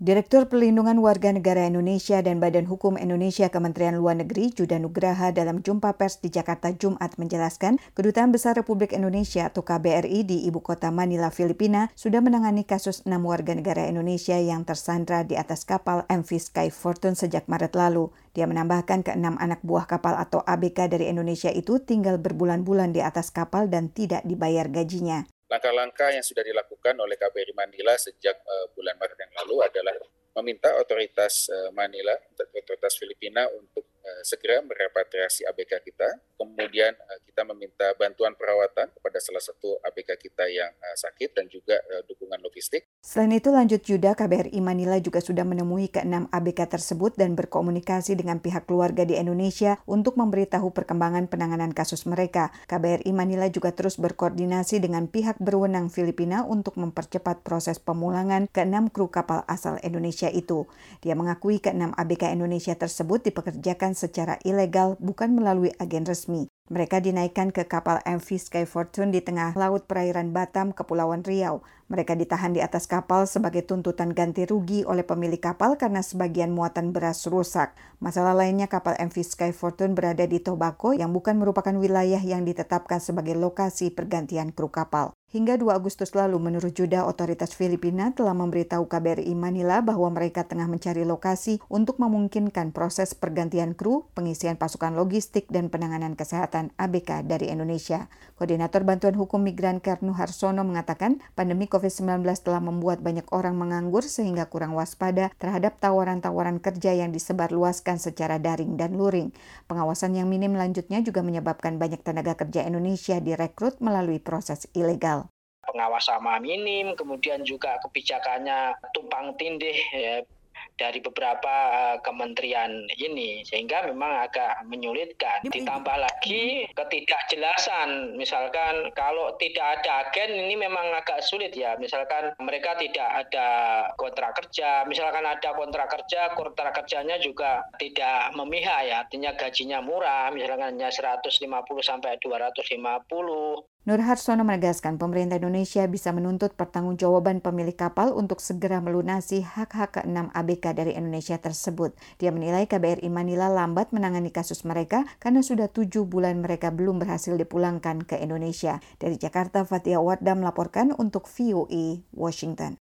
Direktur Perlindungan Warga Negara Indonesia dan Badan Hukum Indonesia Kementerian Luar Negeri Juda Nugraha dalam jumpa pers di Jakarta Jumat menjelaskan, Kedutaan Besar Republik Indonesia atau KBRI di Ibu Kota Manila, Filipina sudah menangani kasus enam warga negara Indonesia yang tersandra di atas kapal MV Sky Fortune sejak Maret lalu. Dia menambahkan keenam anak buah kapal atau ABK dari Indonesia itu tinggal berbulan-bulan di atas kapal dan tidak dibayar gajinya. Langkah-langkah yang sudah dilakukan oleh KBRI Manila sejak uh, bulan Maret yang lalu adalah meminta otoritas uh, Manila, otoritas Filipina untuk segera merepatriasi ABK kita. Kemudian uh, kita meminta bantuan perawatan kepada salah satu ABK kita yang uh, sakit dan juga dukungan logistik. Selain itu, lanjut Yuda, KBRI Manila juga sudah menemui keenam ABK tersebut dan berkomunikasi dengan pihak keluarga di Indonesia untuk memberitahu perkembangan penanganan kasus mereka. KBRI Manila juga terus berkoordinasi dengan pihak berwenang Filipina untuk mempercepat proses pemulangan keenam kru kapal asal Indonesia itu. Dia mengakui keenam ABK Indonesia tersebut dipekerjakan secara ilegal bukan melalui agen resmi. Mereka dinaikkan ke kapal MV Sky Fortune di tengah laut perairan Batam, Kepulauan Riau. Mereka ditahan di atas kapal sebagai tuntutan ganti rugi oleh pemilik kapal karena sebagian muatan beras rusak. Masalah lainnya kapal MV Sky Fortune berada di Tobacco yang bukan merupakan wilayah yang ditetapkan sebagai lokasi pergantian kru kapal. Hingga 2 Agustus lalu, menurut Juda, otoritas Filipina telah memberitahu KBRI Manila bahwa mereka tengah mencari lokasi untuk memungkinkan proses pergantian kru, pengisian pasukan logistik, dan penanganan kesehatan ABK dari Indonesia. Koordinator Bantuan Hukum Migran Karnu Harsono mengatakan, pandemi COVID-19 telah membuat banyak orang menganggur sehingga kurang waspada terhadap tawaran-tawaran kerja yang disebarluaskan secara daring dan luring. Pengawasan yang minim lanjutnya juga menyebabkan banyak tenaga kerja Indonesia direkrut melalui proses ilegal pengawas sama minim, kemudian juga kebijakannya tumpang tindih ya, dari beberapa uh, kementerian ini. Sehingga memang agak menyulitkan. Ditambah lagi ketidakjelasan, misalkan kalau tidak ada agen ini memang agak sulit ya. Misalkan mereka tidak ada kontrak kerja, misalkan ada kontrak kerja, kontrak kerjanya juga tidak memihak ya, artinya gajinya murah, misalkan hanya 150 sampai 250 Nur Harsono menegaskan pemerintah Indonesia bisa menuntut pertanggungjawaban pemilik kapal untuk segera melunasi hak-hak keenam ABK dari Indonesia tersebut. Dia menilai KBRI Manila lambat menangani kasus mereka karena sudah tujuh bulan mereka belum berhasil dipulangkan ke Indonesia. Dari Jakarta, Fatia Wardam melaporkan untuk VOA Washington.